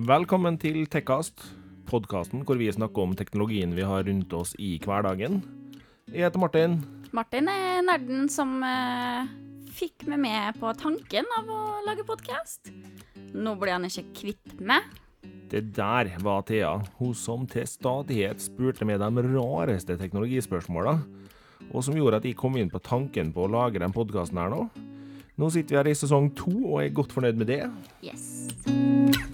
Velkommen til Tekkast, podkasten hvor vi snakker om teknologien vi har rundt oss i hverdagen. Jeg heter Martin. Martin er nerden som uh, fikk meg med på tanken av å lage podkast. Nå blir han ikke kvitt meg. Det der var Thea, hun som til stadighet spurte med de rareste teknologispørsmåla, og som gjorde at jeg kom inn på tanken på å lage den podkasten her nå. Nå sitter vi her i sesong to og er godt fornøyd med det. Yes.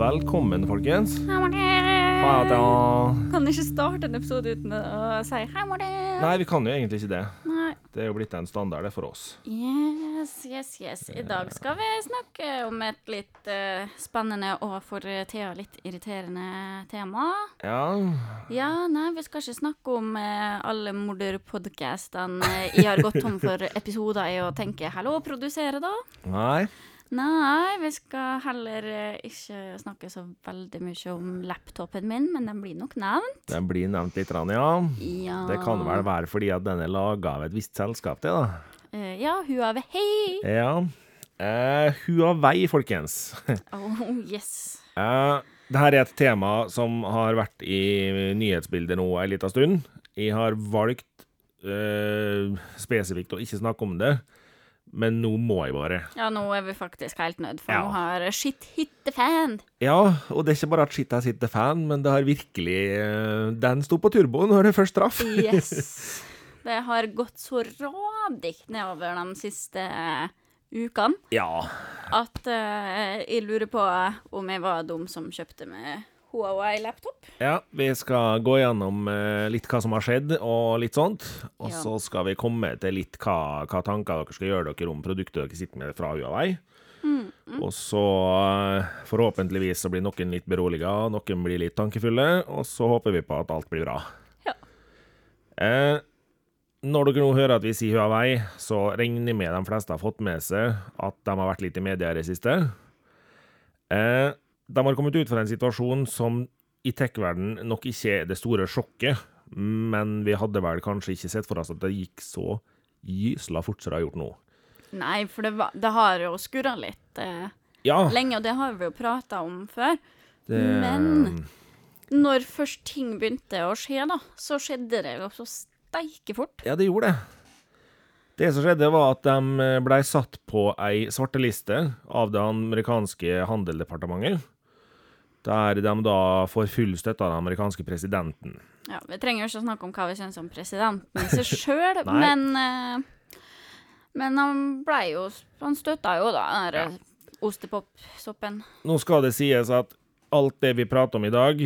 Velkommen, folkens. Hei, Martin. Ha det. Kan ikke starte en episode uten å si hei, Martin. Nei, vi kan jo egentlig ikke det. Nei. Det er jo blitt en standard for oss. Yes, yes, yes. I dag skal vi snakke om et litt uh, spennende og for Thea litt irriterende tema. Ja, Ja, nei, vi skal ikke snakke om uh, alle morderpodkastene jeg har gått tom for episoder i å tenke 'hallo, produsere', da. nei. Nei, vi skal heller eh, ikke snakke så veldig mye om laptopen min, men den blir nok nevnt. Den blir nevnt litt, ja. Ja. Det kan vel være fordi at den er laga av et visst selskap, det, da. Eh, ja, Huawei. Ja. Eh, Huawei, folkens. Oh, yes. Eh, Dette er et tema som har vært i nyhetsbildet nå ei lita stund. Jeg har valgt eh, spesifikt å ikke snakke om det, men nå må jeg bare. Ja, nå er vi faktisk helt nødt, for Ja. nå har shit hit the fan. Ja, og det er ikke bare at shit hit the fan, men det har virkelig eh, Den sto på turbo når det først traff. Yes. Det har gått så radig nedover de siste eh, ukene Ja. at uh, jeg lurer på om jeg var dum som kjøpte meg Huawei-laptop. Ja, vi skal gå gjennom eh, litt hva som har skjedd, og litt sånt. Og Ja. så skal vi komme til litt hva, hva tanker dere skal gjøre dere om produktet dere sitter med fra Huawei. Mm, Og så eh, forhåpentligvis så blir noen litt beroliga, noen blir litt tankefulle, og så håper vi på at alt blir bra. Ja. Eh, når dere nå hører at vi sier Huawei, så regner jeg med de fleste har fått med seg at de har vært litt i media i det siste. Eh, de har kommet ut fra en situasjon som i tech-verdenen nok ikke er det store sjokket, men vi hadde vel kanskje ikke sett for oss at det gikk så gysla fort som det har gjort nå. Nei, for det, var, det har jo skurra litt eh, Ja, lenge, og det har vi jo prata om før. det, men- Når først ting begynte å skje, da, så skjedde det jo så steike fort. Ja, det gjorde det. Det som skjedde, var at de ble satt på ei svarteliste av det amerikanske handeldepartementet, der de da får full støtte av den amerikanske presidenten. Ja, Vi trenger jo ikke å snakke om hva vi syns om presidenten i seg sjøl, men eh, Men han blei jo Han støtta jo da den der ostepopsoppen. Nå skal det sies at alt det vi prater om i dag,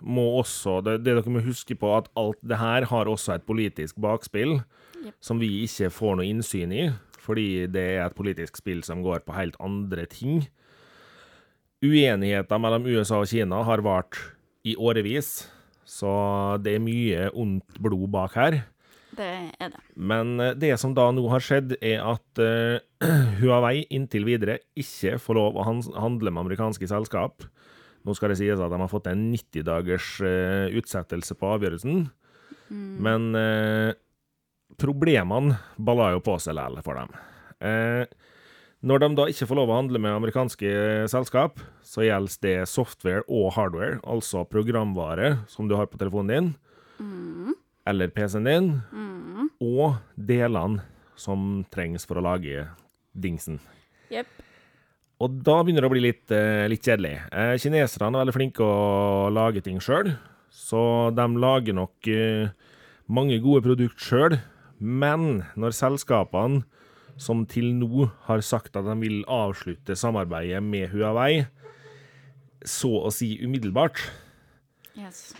må også Det, det dere må huske på, at alt det her har også et politisk bakspill, yep. som vi ikke får noe innsyn i, fordi det er et politisk spill som går på helt andre ting. Uenigheten mellom USA og Kina har vart i årevis, så det er mye ondt blod bak her. Det er det. Men eh, det som da nå har skjedd, er at uh, Huawei inntil videre ikke får lov å handle med amerikanske selskap. Nå skal det sies at de har fått en 90 dagers uh, utsettelse på avgjørelsen, men uh, problemene balla jo på seg likevel for dem. Eh, når de da ikke får lov å handle med amerikanske selskap, så gjelder det software og hardware, altså programvare som du har på telefonen din, eller PC-en din, og delene som trengs for å lage dingsen. Yep. Og da begynner det å bli litt, eh, litt kjedelig. Eh, kineserne er veldig flinke å lage ting sjøl, så de lager nok eh, mange gode produkter sjøl. Men når selskapene som til nå har sagt at de vil avslutte samarbeidet med Huawei, så å si umiddelbart, Yes.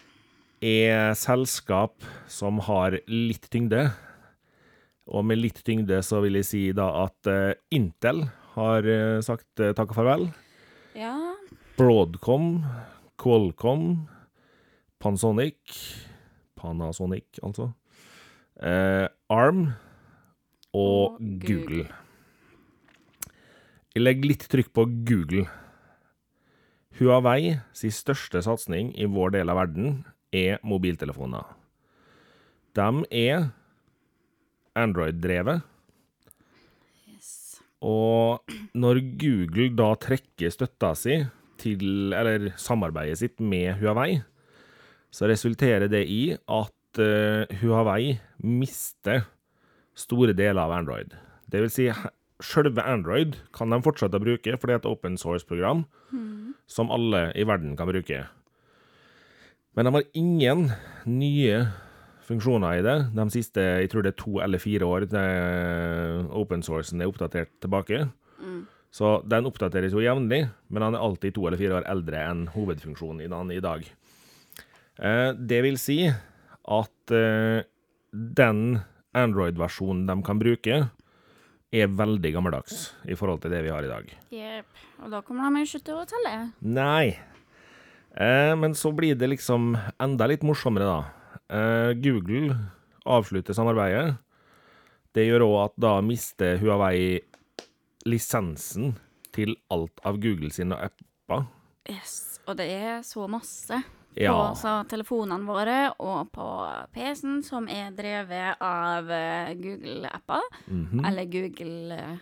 er selskap som har litt tyngde. Og med litt tyngde så vil jeg si da at eh, Intel har eh, sagt uh, takk og farvel. Ja. Broadcom, Qualcomm, Pansonic Panasonic, altså. Eh, Arm og, Og Google. Jeg legger litt trykk på Google. Huawei sin største satsing i vår del av verden er mobiltelefoner. De er Android-drevet, Yes. og når Google da trekker støtta si til, eller samarbeidet sitt med Huawei, så resulterer det i at eh, Huawei mister store deler av Android. Det vil si, selve Android kan de fortsette å bruke, for det er et open source-program som alle i verden kan bruke. Men de har ingen nye funksjoner i det de siste jeg tror det er to eller fire år til open sourcen er oppdatert tilbake. Så den oppdateres jo jevnlig, men han er alltid to eller fire år eldre enn hovedfunksjonen i den i dag. Eh, Det vil si at eh, den Android-versjonen de kan bruke, er veldig gammeldags i forhold til det vi har i dag. Jepp. Og da kommer de ikke til å telle. Nei. Eh, men så blir det liksom enda litt morsommere, da. Eh, Google avslutter samarbeidet. Det gjør òg at da mister Huawei lisensen til alt av Google sine apper. Yes. Og det er så masse Ja. på telefonene våre og på PC-en som er drevet av eh, Google-apper. Mhm. Eller Google eh,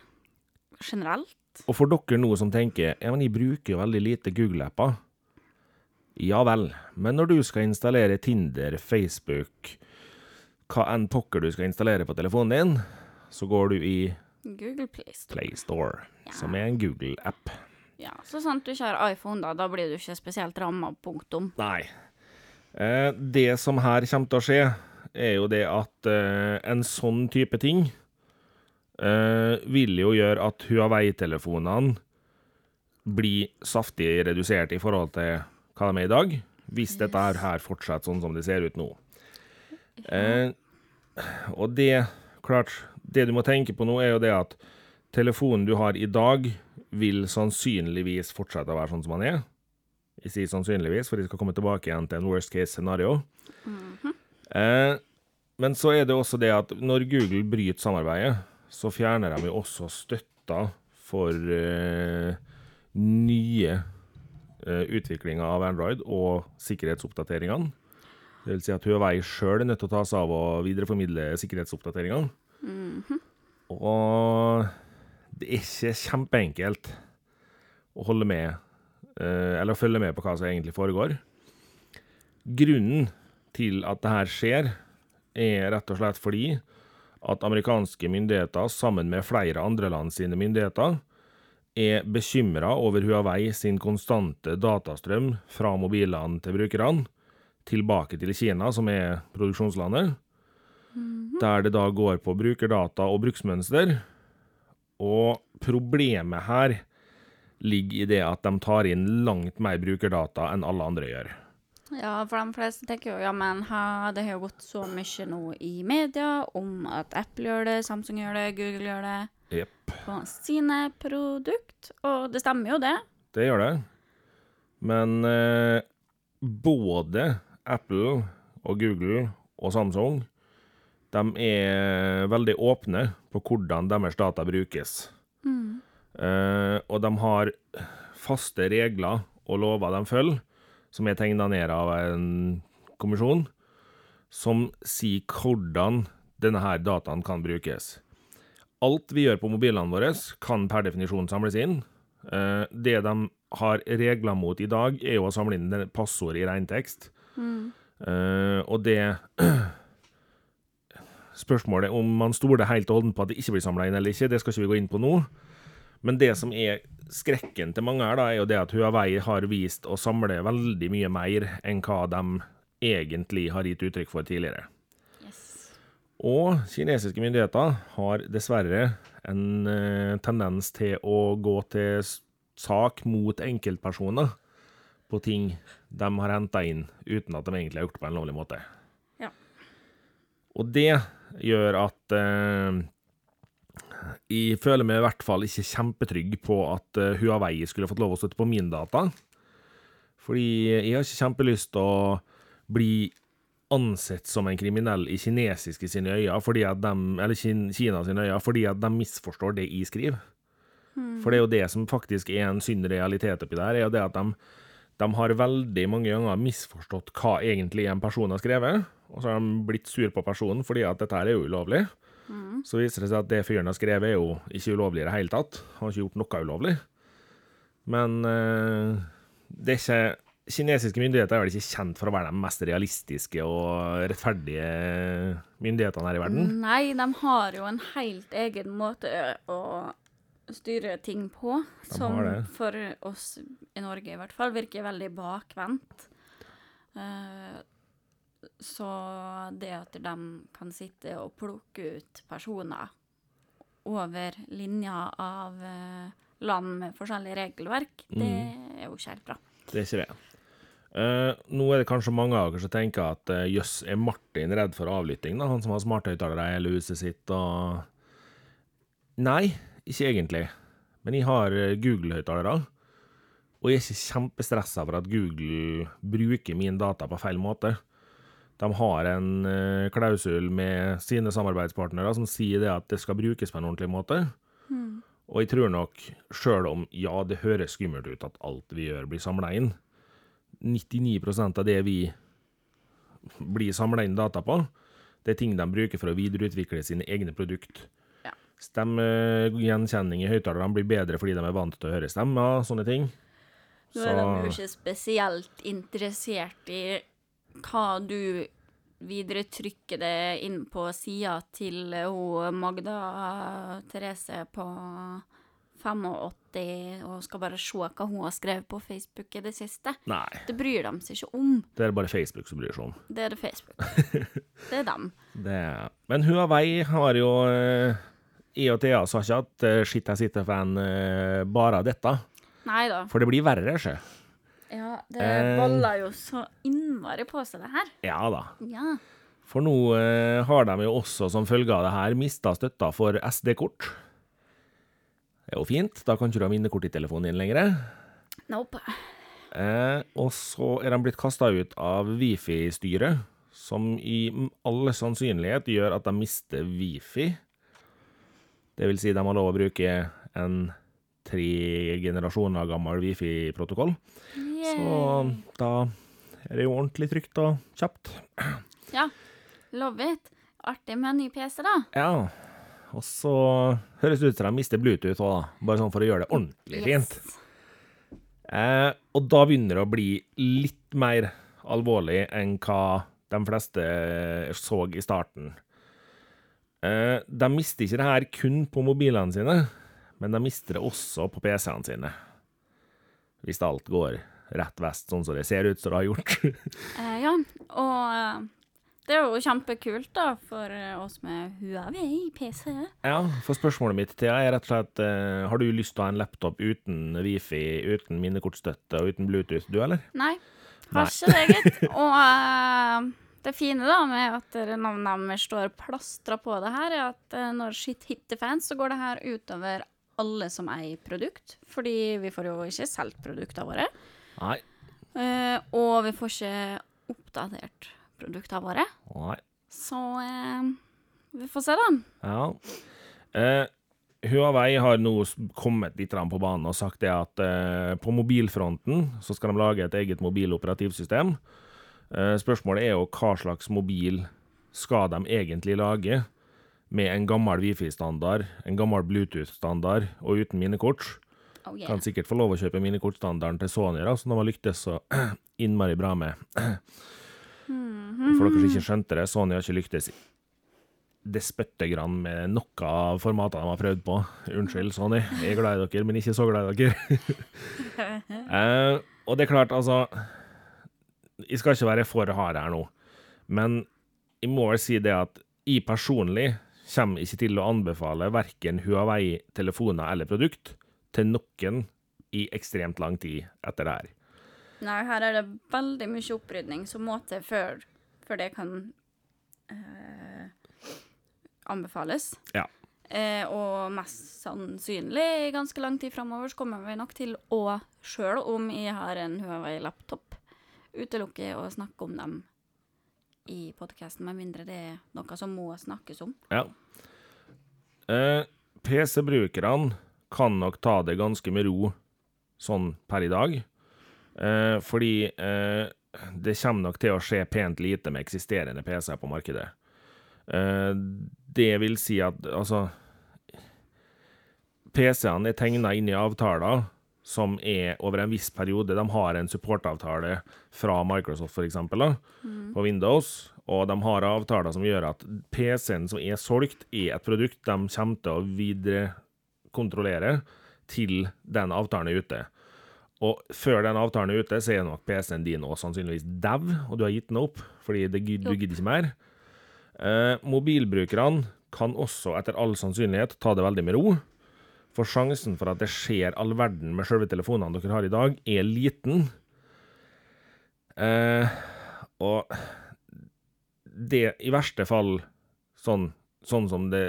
generelt. Og for dere nå som tenker ja, men jeg bruker jo veldig lite Google-apper. Ja vel, men når du skal installere Tinder, Facebook, hva enn pokker du skal installere på telefonen din, så går du i Google Play Store. Play Store, som er en Google-app. Ja, så sant du ikke har iPhone, da. Da blir du ikke spesielt ramma, punktum. Nei. Eh, det som her kommer til å skje, er jo det at eh, en sånn type ting eh, vil jo gjøre at Huawei-telefonene blir saftig redusert i forhold til hva de er i dag, hvis dette her- her fortsetter sånn som det ser ut nå. Eh, og det, klart, det du må tenke på nå er jo det at telefonen du har i dag, vil sannsynligvis fortsette å være sånn som han er. Jeg sier sannsynligvis, for de skal komme tilbake igjen til en worst case scenario. eh, men så er det også det at når Google bryter samarbeidet, så fjerner de jo også støtta for eh, nye eh, utviklinger av Android og sikkerhetsoppdateringene. Det vil si at Huawei sjøl er nødt til å ta seg av å videreformidle sikkerhetsoppdateringene. Og det er ikke kjempeenkelt å holde med, eh, eller å følge med på hva som egentlig foregår. Grunnen til at det her skjer, er rett og slett fordi at amerikanske myndigheter, sammen med flere andre land sine myndigheter, er bekymra over Huawei sin konstante datastrøm fra mobilene til brukerne tilbake til Kina, som er produksjonslandet, der det da går på brukerdata og bruksmønster. Og problemet her ligger i det at de tar inn langt mer brukerdata enn alle andre gjør. Ja, for de fleste tenker jo ja, men ha, det har jo gått så mye nå i media om at Apple gjør det, Samsung gjør det, Google gjør det yep. på sine produkt. Og det stemmer jo, det. det gjør det. Men eh, både Apple og Google og Samsung de er veldig åpne på hvordan deres data brukes. Eh, og de har faste regler og lover de følger, som er tegna ned av en kommisjon, som sier hvordan denne her dataen kan brukes. Alt vi gjør på mobilene våre, kan per definisjon samles inn. Uh, det de har regler mot i dag, er jo å samle inn passord i reintekst. Eh, og det Spørsmålet om man stoler helt og holdent på at det ikke blir samla inn eller ikke, det skal ikke vi gå inn på nå. Men det som er skrekken til mange her, da, er jo det at Huawei har vist å samle veldig mye mer enn hva de egentlig har gitt uttrykk for tidligere. Og kinesiske myndigheter har dessverre en eh, tendens til å gå til sak mot enkeltpersoner på ting de har henta inn uten at de egentlig har gjort det på en lovlig måte. Ja. Og det gjør at eh, jeg føler meg i hvert fall ikke kjempetrygg på at eh, Huawei skulle fått lov å støtte på min data. Fordi jeg har ikke kjempelyst til å bli ansett som en kriminell i kinesiske sine øyne, fordi at de, eller Kin- Kina sine øyne, fordi at de misforstår det jeg skriver. For det er jo det som faktisk er en synd realitet oppi der, er jo det at de, de har veldig mange ganger misforstått hva egentlig en person har skrevet, og så har de blitt sur på personen fordi at dette her er jo ulovlig. Så viser det seg at det fyren har skrevet, er jo ikke ulovlig i det hele tatt. Han har ikke gjort noe ulovlig. Men eh, det er ikke Kinesiske myndigheter er vel ikke kjent for å være de mest realistiske og rettferdige myndighetene her i verden. Nei, de har jo en helt egen måte å styre ting på, som for oss i Norge i hvert fall virker veldig bakvendt. Eh, så det at de kan sitte og plukke ut personer over linja av eh, land med forskjellig regelverk, det er jo ikke helt bra. Det er ikke det. Uh, nå er det kanskje mange av dere som tenker at eh, jøss, er Martin redd for avlytting? da? Han som har smarthøyttalere i hele huset sitt og Nei, ikke egentlig. Men jeg har eh, Google-høyttalere. Og jeg er ikke kjempestressa for at Google bruker min data på feil måte. De har en eh, klausul med sine samarbeidspartnere som sier det at det skal brukes på en ordentlig måte. Og jeg tror nok, sjøl om ja, det høres skummelt ut at alt vi gjør blir samla inn, 99% av det vi blir samla inn data på, det er ting de bruker for å videreutvikle sine egne produkt. Ja. Stemmegjenkjenning i høyttalerne blir bedre fordi de er vant til å høre stemmer, sånne ting. Nå er de jo ikke spesielt interessert i hva du videre trykker det inn på sida til hun Magda Therese på 85 og skal bare se hva hun har skrevet på Facebook i det siste. Nei, Det bryr de seg ikke om. det er bare Facebook som bryr seg om. Det er det Facebook. Det er dem. Det. er. Men Huawei har jo eh, I og Thea sa ikke at skitt shit, jeg sitter for en eh, bare av dette. Nei da. For det blir verre, sjø. Ja, det Eh. baller jo så innmari på seg, det her. Ja da. Ja. For nå eh, har de jo også som følge av det her mista støtta for SD-kort. Det er jo fint, da kan ikke du ha minnekort i telefonen din lenger. Nope. Eh, og så er de blitt kasta ut av Wifi-styret, som i alle all sannsynlighet gjør at de mister Wifi. Det vil si de har lov å bruke en tre generasjoner gammel Wifi-protokoll. Så da er det jo ordentlig trygt og kjapt. Ja. Love it. Artig med en ny PC, da. Ja. Og så høres det ut som de mister Bluetooth òg, da. Bare sånn for å gjøre det ordentlig fint. Eh, og da begynner det å bli litt mer alvorlig enn hva de fleste så i starten. Eh, de mister ikke det her kun på mobilene sine, men de mister det også på PC-ene sine. Hvis alt går rett vest, sånn som det ser ut som det har gjort. Eh, ja, og eh, det er jo kjempekult da, for eh, oss med Huawei PC. Ja, for spørsmålet mitt til deg er rett og slett eh, Har du lyst til å ha en laptop uten wifi, uten minnekortstøtte og uten Bluetooth, du, eller? Nei, har ikke det, gitt. Og uh, det fine da med at navnet deres står plastra på det her, er at uh, når shit hit the fans, så går det her utover alle som eier produkt. Fordi vi får jo ikke solgt produktene våre. Nei. Eh, og vi får ikke oppdatert produktene våre. Nei. Så eh, vi får se, da. Ja. Eh, Huawei har nå kommet litt på banen og sagt det at eh, på mobilfronten så skal de lage et eget mobiloperativsystem. Eh, spørsmålet er jo hva slags mobil skal de egentlig lage med en gammel Wifi-standard, en gammel Bluetooth-standard og uten minnekort. Oh, yeah. Kan sikkert få lov å kjøpe minikortstandarden til Sony, da, som de har lyktes så innmari bra med. For dere som ikke skjønte det, Sony har ikke lyktes det spytter grann med noe av formatene de har prøvd på. Unnskyld, Sony, jeg er glad i dere, men ikke så glad i dere. eh, og det er klart, altså Jeg skal ikke være for hard her nå, men jeg må vel si det at jeg personlig kommer ikke til å anbefale verken Huawei-telefoner eller produkt til noen i ekstremt lang tid etter det her. Nei, her er det veldig mye opprydning som må til før, før det kan eh, anbefales. Ja. Eh, og mest sannsynlig i ganske lang tid framover så kommer vi nok til å, sjøl om jeg har en Huawei-laptop, utelukke å snakke om dem i podkasten, med mindre det er noe som må snakkes om. Ja. Eh, PC-brukerne kan nok ta det ganske med ro sånn per i dag. Eh, fordi eh, det kommer nok til å skje pent lite med eksisterende PC-er på markedet. Eh, det vil si at altså PC-ene er tegna inn i avtaler som er over en viss periode. De har en supportavtale fra Microsoft, f.eks., på Windows. Og de har avtaler som gjør at PC-en som er solgt, er et produkt de kommer til å viderekontrollere til den avtalen er ute. Og før den avtalen er ute, så er nok PC-en din også sannsynligvis dau, og du har gitt den opp fordi det, du gidder ikke mer. Eh, mobilbrukerne kan også etter all sannsynlighet ta det veldig med ro. For sjansen for at det skjer all verden med selve telefonene dere har i dag, er liten. Eh, og det i verste fall, sånn, sånn som det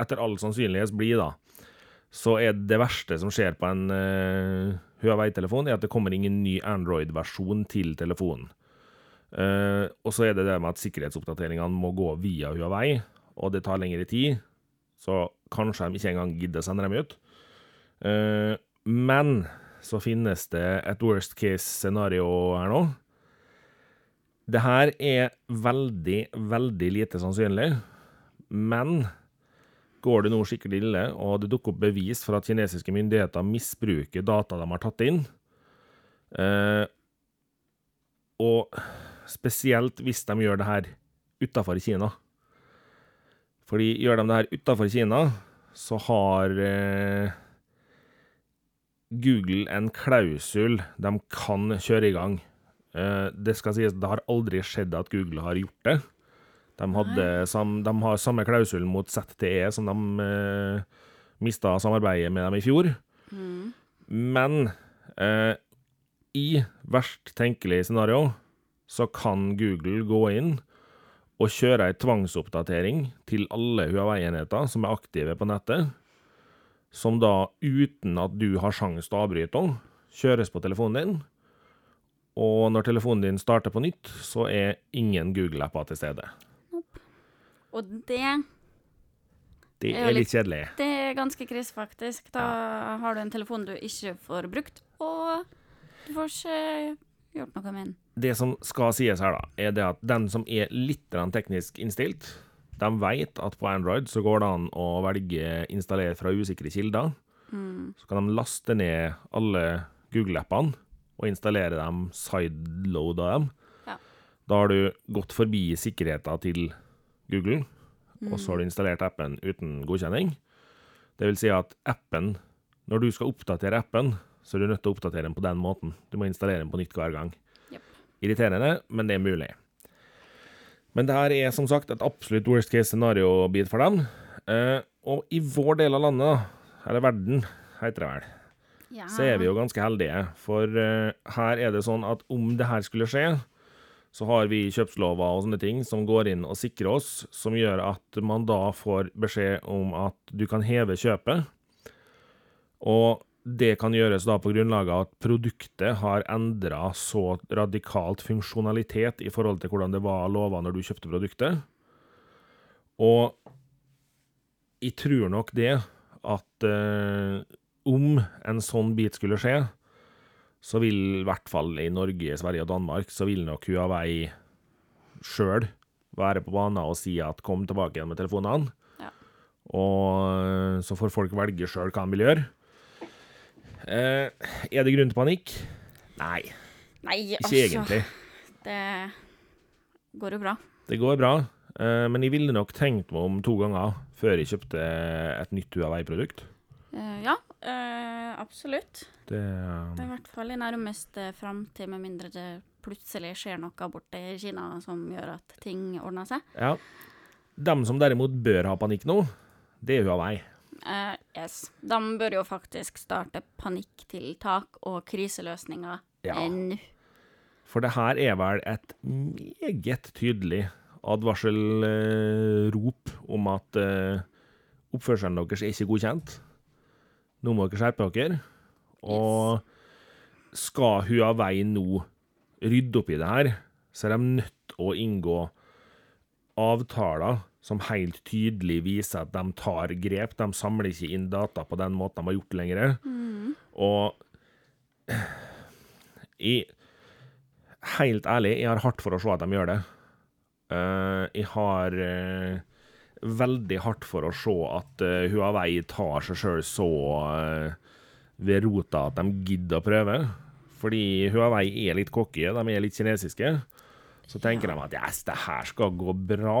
etter all sannsynlighet blir, da, så er det verste som skjer på en uh, Huawei-telefon, er at det kommer ingen ny Android-versjon til telefonen. Uh, og så er det det med at sikkerhetsoppdateringene må gå via Huawei, og det tar lengre tid. Så kanskje de ikke engang gidder å sende dem ut. Uh, men så finnes det et worst case-scenario her nå. Det her er veldig, veldig lite sannsynlig, men går det nå skikkelig ille, og det dukker opp bevis for at kinesiske myndigheter misbruker data de har tatt inn, eh, og spesielt hvis de gjør det her utafor Kina Fordi gjør de det her utafor Kina, så har eh, Google en klausul de kan kjøre i gang. Eh, det skal sies det har aldri skjedd at Google har gjort det. De, hadde, sam, de har samme klausul mot ZTE som de eh, mista samarbeidet med dem i fjor. Mm. Men eh, i verst tenkelig scenario så kan Google gå inn og kjøre ei tvangsoppdatering til alle Huawei-enheter som er aktive på nettet, som da, uten at du har sjanse til å avbryte henne, kjøres på telefonen din. Og når telefonen din starter på nytt, så er ingen Google-apper til stede. Og det, Det er er litt litt- kjedelig. det er ganske krise, faktisk. Da har du en telefon du ikke får brukt, og du får ikke gjort noe med den. Det som skal sies her, da, er det at den som er litt teknisk innstilt, de vet at på Android så går det an å velge installer fra usikre kilder. Så kan de laste ned alle Google-appene og installere dem, sideloada dem. Ja. Da har du gått forbi sikkerheten til Google, og så har du installert appen uten godkjenning. Det vil si at appen, når du skal oppdatere appen, så er du nødt til å oppdatere den på den måten. Du må installere den på nytt hver gang. Yep. Irriterende, men det er mulig. Men det her er som sagt et absolutt worst case scenario-bit for dem. Eh, og i vår del av landet, eller verden, heter det vel, Ja. så er vi jo ganske heldige. For eh, her er det sånn at om det her skulle skje, så har vi kjøpslover og sånne ting som går inn og sikrer oss, som gjør at man da får beskjed om at du kan heve kjøpet. Og det kan gjøres da på grunnlag av at produktet har endra så radikalt funksjonalitet i forhold til hvordan det var lova når du kjøpte produktet. Og jeg tror nok det at eh, om en sånn bit skulle skje, så vil i hvert fall i Norge, Sverige og Danmark, så vil nok Huawei sjøl være på banen og si at kom tilbake igjen med telefonene. Ja. Og så får folk velge sjøl hva de vil gjøre. Eh, er det grunn til panikk? Nei, Nei, ikke altså. egentlig. Det går jo bra. Det går bra, eh, men jeg ville nok tenkt meg om to ganger før jeg kjøpte et nytt Huawei-produkt. Eh, ja, eh, absolutt. Det Det er i hvert fall i nærmeste framtid, med mindre det plutselig skjer noe borte i Kina som gjør at ting ordner seg. Ja. Dem som derimot bør ha panikk nå, det er Huawei. Uh, yes. De bør jo faktisk starte panikktiltak og kriseløsninger Ja. ennå. For det her er vel et meget tydelig advarselrop om at eh, oppførselen deres er ikke godkjent. Nå må dere skjerpe dere. Og skal Huawei nå rydde opp i det her, så er de nødt til å inngå avtaler som helt tydelig viser at de tar grep. De samler ikke inn data på den måten de har gjort lenger. Og i, Helt ærlig, jeg har hardt for å se at de gjør det. Uh, jeg har eh, veldig hardt for å se at uh, Huawei tar seg sjøl så uh, ved rota at de gidder å prøve. Fordi Huawei er litt cocky, de er litt kinesiske. Så tenker de at yes, det her skal gå bra.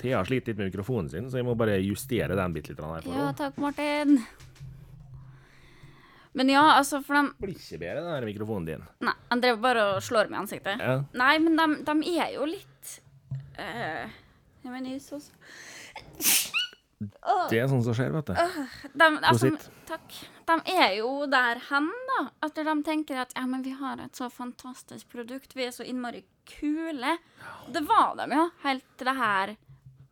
Thea sliter litt med mikrofonen sin, så jeg må bare justere den bitte litt. Her for Ja, takk, Martin. Men ja, altså, for de Blir ikke bedre, den her mikrofonen din. Nei, han drev bare og slår meg i ansiktet. Ja. Nei, men de, de er jo litt eh, Jeg mener så Det er sånn som skjer, vet du. de, altså, Takk. De er jo der hen, da. At de tenker at ja, men vi har et så fantastisk produkt, vi er så innmari kule. Det var de jo, helt til det her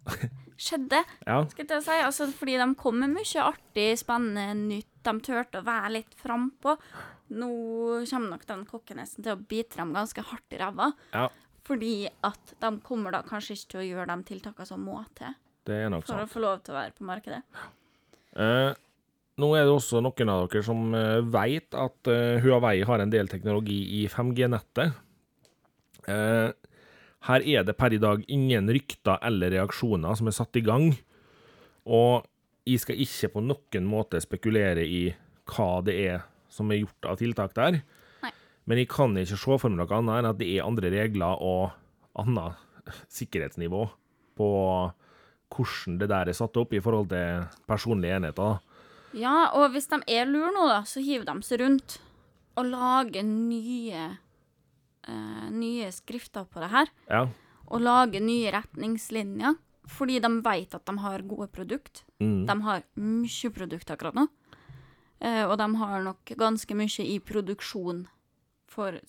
skjedde. Ja. Skal jeg si. Altså, fordi de kom med mye artig, spennende nytt. De turte å være litt frampå. Nå kommer nok den kokkenesten til å bite dem ganske hardt i ræva. ja. Fordi at de kommer da kanskje ikke til å gjøre de tiltakene som må til for sant. å få lov til å være på markedet. Eh, nå er det også noen av dere som uh, vet at eh, Huawei har en del teknologi i 5G-nettet. Eh, her er det per i dag ingen rykter eller reaksjoner som er satt i gang. Og jeg skal ikke på noen måte spekulere i hva det er som er gjort av tiltak der. Men jeg kan ikke se for meg noe annet enn at det er andre regler og annet sikkerhetsnivå på hvordan det der er satt opp i forhold til personlige enheter. Ja, og hvis de er lure nå, da, så hiver de seg rundt og lager nye eh, nye skrifter på det her. Ja. Og lager nye retningslinjer. Fordi de vet at de har gode produkt. Mm. De har mye produkt akkurat nå. Eh, og de har nok ganske mye i produksjon for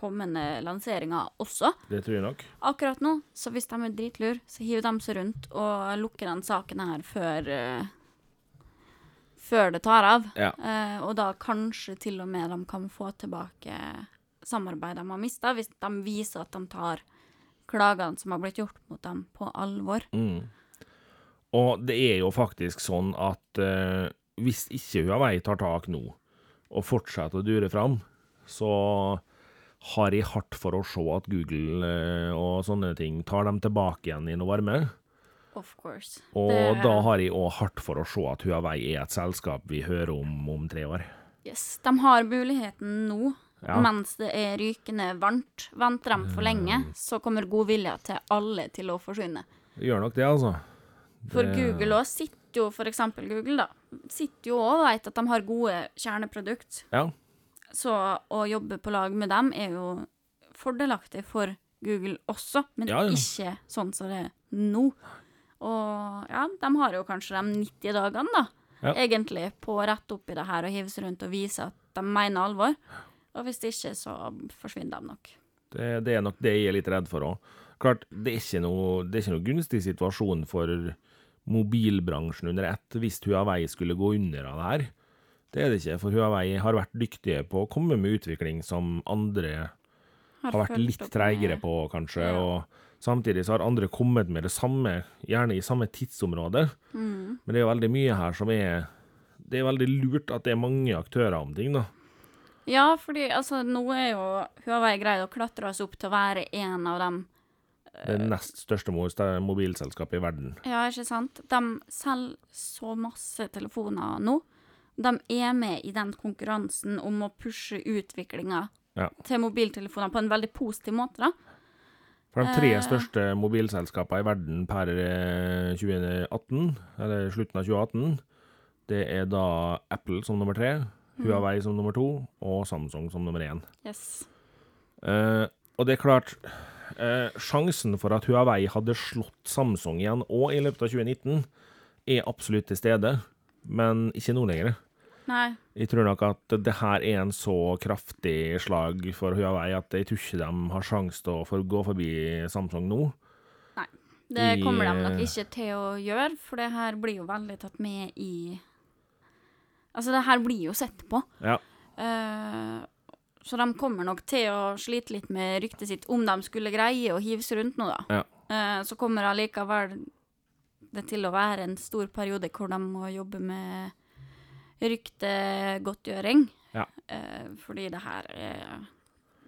kommende lanseringer også. Det tror jeg nok. Akkurat nå, så hvis de er dritlur, så hiver de seg rundt og lukker den saken her før uh, Før det tar av. Ja. Uh, og da kanskje til og med de kan få tilbake samarbeid de har mista, hvis de viser at de tar klagene som har blitt gjort mot dem, på alvor. Mm. Og det er jo faktisk sånn at uh, hvis ikke Huawei tar tak nå, og fortsetter å dure fram, så har jeg hardt for å se at Google eh, og sånne ting tar dem tilbake igjen i noe varme. Of course. Og Det- da har jeg òg hardt for å se at Huawei er et selskap vi hører om om tre år. Yes, de har muligheten nå, Ja. mens det er rykende varmt. Venter de for lenge, så kommer godvilja til alle til å forsvinne. Det gjør nok det, altså. For Google òg sitter jo, for eksempel Google, da, sitter jo og vet at de har gode kjerneprodukt. Ja. Så å jobbe på lag med dem er jo fordelaktig for Google også, men Ja, ja. ikke sånn som det er nå. Og ja, de har jo kanskje de 90 dagene, da, Ja. egentlig, på å rette opp i det her og hive seg rundt og vise at de mener alvor. Og hvis det ikke, så forsvinner de nok. Det, det er nok det jeg er litt redd for òg. Klart, det er, ikke noe, det er ikke noe gunstig situasjon for mobilbransjen under ett hvis Huawei skulle gå under av det her. Det er det ikke, for Huawei har vært dyktige på å komme med utvikling som andre har vært litt treigere på, kanskje. Ja. Og samtidig så har andre kommet med det samme, gjerne i samme tidsområde. Mm. Men det er veldig mye her som er Det er veldig lurt at det er mange aktører om ting, da. Ja, fordi altså, nå er jo Huawei greid å klatre oss opp til å være en av dem Det nest største mobilselskapet i verden. Ja, ikke sant? De selger så masse telefoner nå. De er med i den konkurransen om å pushe utviklinga Ja. til mobiltelefoner på en veldig positiv måte, da. For de tre Eh. største mobilselskapene i verden per eh, 2018, eller slutten av 2018, det er da Apple som nummer tre, Huawei som nummer to, og Samsung som nummer én. Yes. Eh, og det er klart eh, Sjansen for at Huawei hadde slått Samsung igjen òg i løpet av 2019, er absolutt til stede, men ikke nå lenger. Nei. Jeg tror nok at det her er en så kraftig slag for Huawei at jeg tror ikke de har sjanse til å for gå forbi Samsung nå. Nei, Det I, kommer de nok eh, ikke til å gjøre, for det her blir jo veldig tatt med i Altså, det her blir jo sett på. Ja. Uh, så de kommer nok til å slite litt med ryktet sitt, om de skulle greie å hive seg rundt nå, da. Ja. Uh, så kommer allikevel det til å være en stor periode hvor de må jobbe med ryktegodtgjøring. Ja. Eh, fordi det her er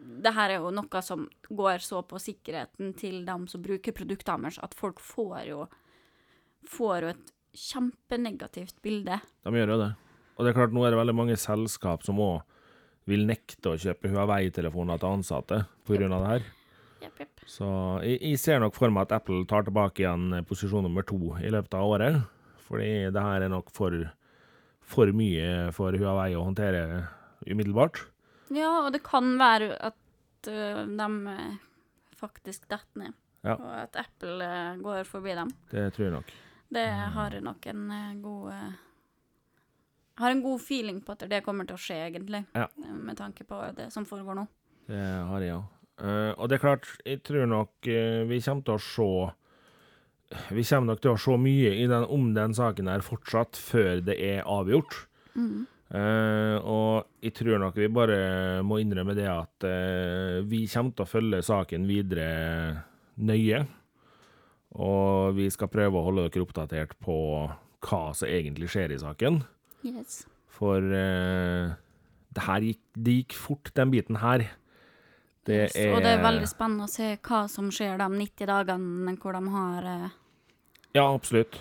det her er jo noe som går så på sikkerheten til dem som bruker produktene deres, at folk får jo får jo et kjempenegativt bilde. De gjør jo det. Og det er klart, nå er det veldig mange selskap som òg vil nekte å kjøpe Huawei-telefoner til ansatte pga. det her. Yep, yep. Så jeg, jeg ser nok for meg at Apple tar tilbake igjen posisjon nummer to i løpet av året. Fordi det her er nok for, for mye for Huawei å håndtere umiddelbart. Ja, og det kan være at uh, de øh, faktisk detter ned. Ja. Og at Apple uh, går forbi dem. Det tror jeg nok. Det har jeg nok en uh, god øh, Har en god feeling på at det kommer til å skje, egentlig. Ja. øh, Med tanke på det som foregår nå. Det har jeg òg. og det er klart, jeg tror nok eh, vi kommer til å se Vi kommer nok til å se mye i den, om den saken her fortsatt, før det er avgjort. Eh, og jeg tror nok vi bare må innrømme det at uh, vi kommer til å følge saken videre nøye. Og vi skal prøve å holde dere oppdatert på hva som egentlig skjer i saken. Yes. For uh, det her gikk, det gikk fort, den biten her. Det yes. Og det er veldig spennende å se hva som skjer de 90 dagene hvor de har Ja, absolutt.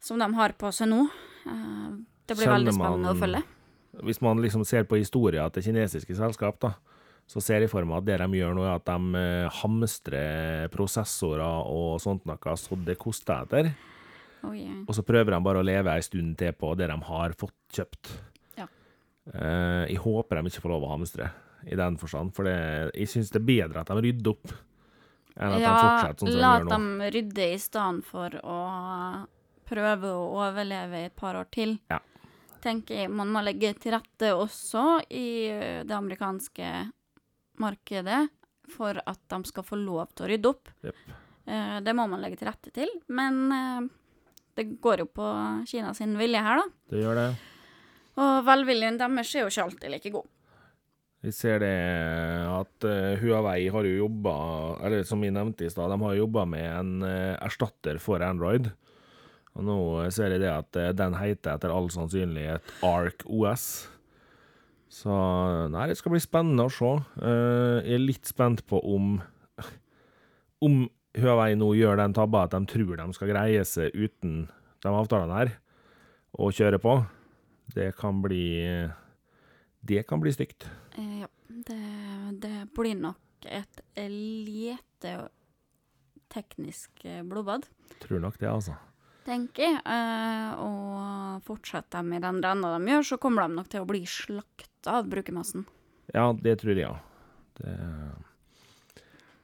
som de har på seg nå. Eh, det blir Kjenner veldig spennende man- å følge. Hvis man liksom ser på historien til kinesiske selskap, da, så ser jeg for meg at det de gjør nå, er at de eh, hamstrer prosessorer og sånt noe så det koster etter. Oh, yeah. Og så prøver de bare å leve ei stund til på det de har fått kjøpt. Ja. Eh, jeg håper de ikke får lov å hamstre, i den forstand. For det, jeg syns det er bedre at de rydder opp, ja, sånn la dem rydde i stedet for å prøve å overleve i et par år til. Ja. Tenker jeg man må legge til rette også i det amerikanske markedet for at de skal få lov til å rydde opp. Jepp. Eh, Det må man legge til rette til, men eh, det går jo på Kina sin vilje her, da. Det gjør det. Og velviljen deres er jo ikke alltid like god. Vi ser det at eh, Huawei har jo jobba, eller som vi nevnte i stad, de har jobba med en eh, erstatter for Android. Og nå ser jeg det at eh, den heter etter all sannsynlighet Ark OS. Så nei, det skal bli spennende å se. Eh, jeg er litt spent på om om Huawei nå gjør den tabba at de tror de skal greie seg uten de avtalene her, og kjøre på. Det kan bli Det kan bli stygt. Eh, Ja, det, det blir nok et lite teknisk eh, blodbad, Tror nok det, altså. tenker jeg. Eh, og fortsetter de i den renna de gjør, så kommer de nok til å bli slakta av brukermassen. Ja, det tror jeg òg.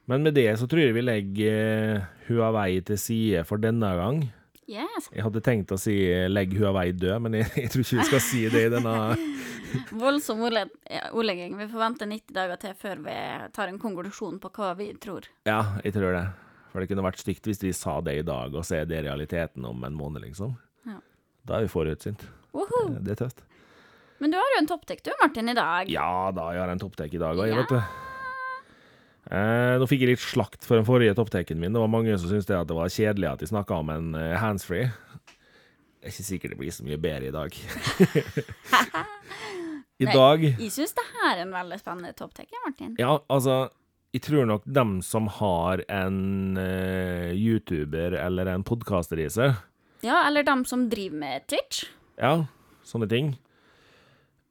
Men med det så tror jeg vi legger eh, Huawei til side for denne gang. Yes. Jeg hadde tenkt å si eh, 'legg Huawei død', men jeg, jeg tror ikke vi skal si det i denne Voldsom ordlegging. Vi får vente 90 dager til før vi tar en konklusjon på hva vi tror. Ja, jeg tror det. For det kunne vært stygt hvis vi sa det i dag, og så er det realiteten om en måned, liksom. Ja. Da er vi forutsynt. Woho! Det er tøft. Men du har jo en topptek du, Martin, i dag. Ja da, jeg har en topptek i dag òg, Ja. vet du. Eh, nå fikk jeg litt slakt for den forrige toppteken min. Det var mange som syntes det, at det var kjedelig at de snakka om en eh, handsfree. Det er ikke sikkert det blir så mye bedre i dag. I Nei. dag Jeg syns det her er en veldig spennende topptek, Martin. Ja, altså Jeg tror nok dem som har en uh, YouTuber eller en podkaster i seg, Ja, eller dem som driver med Twitch. ja, sånne ting,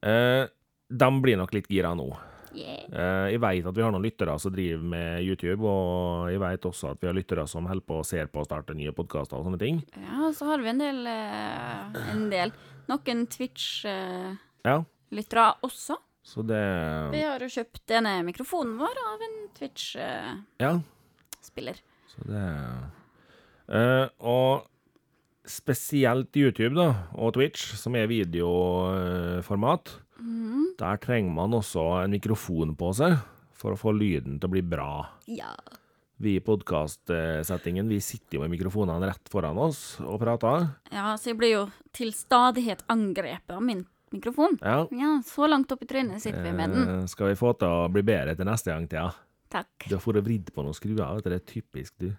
Uh, dem blir nok litt gira nå. Yeah. Uh, Jeg vet at vi har noen lyttere som driver med YouTube, og jeg vet også at vi har lyttere som holder på og ser på å starte nye podkaster og sånne ting. Ja, så har vi en del eh, En del. Noen Twitch-lyttere Ja, også. så det Vi har jo kjøpt denne mikrofonen vår av en Twitch-spiller. Ja, så det uh, Og spesielt YouTube da, og Twitch, som er videoformat, mm. der trenger man også en mikrofon på seg for å få lyden til å bli bra. Ja. Vi i podkastsettingen vi sitter jo med mikrofonene rett foran oss og prater. ja, så jeg blir jo til stadighet angrepet av min mikrofon. Ja. Ja, så langt opp i trynet sitter vi med den. Eh, skal vi få til å bli bedre til neste gang, Thea? Takk. Du har fått vridd på noen skruer. Det er typisk du.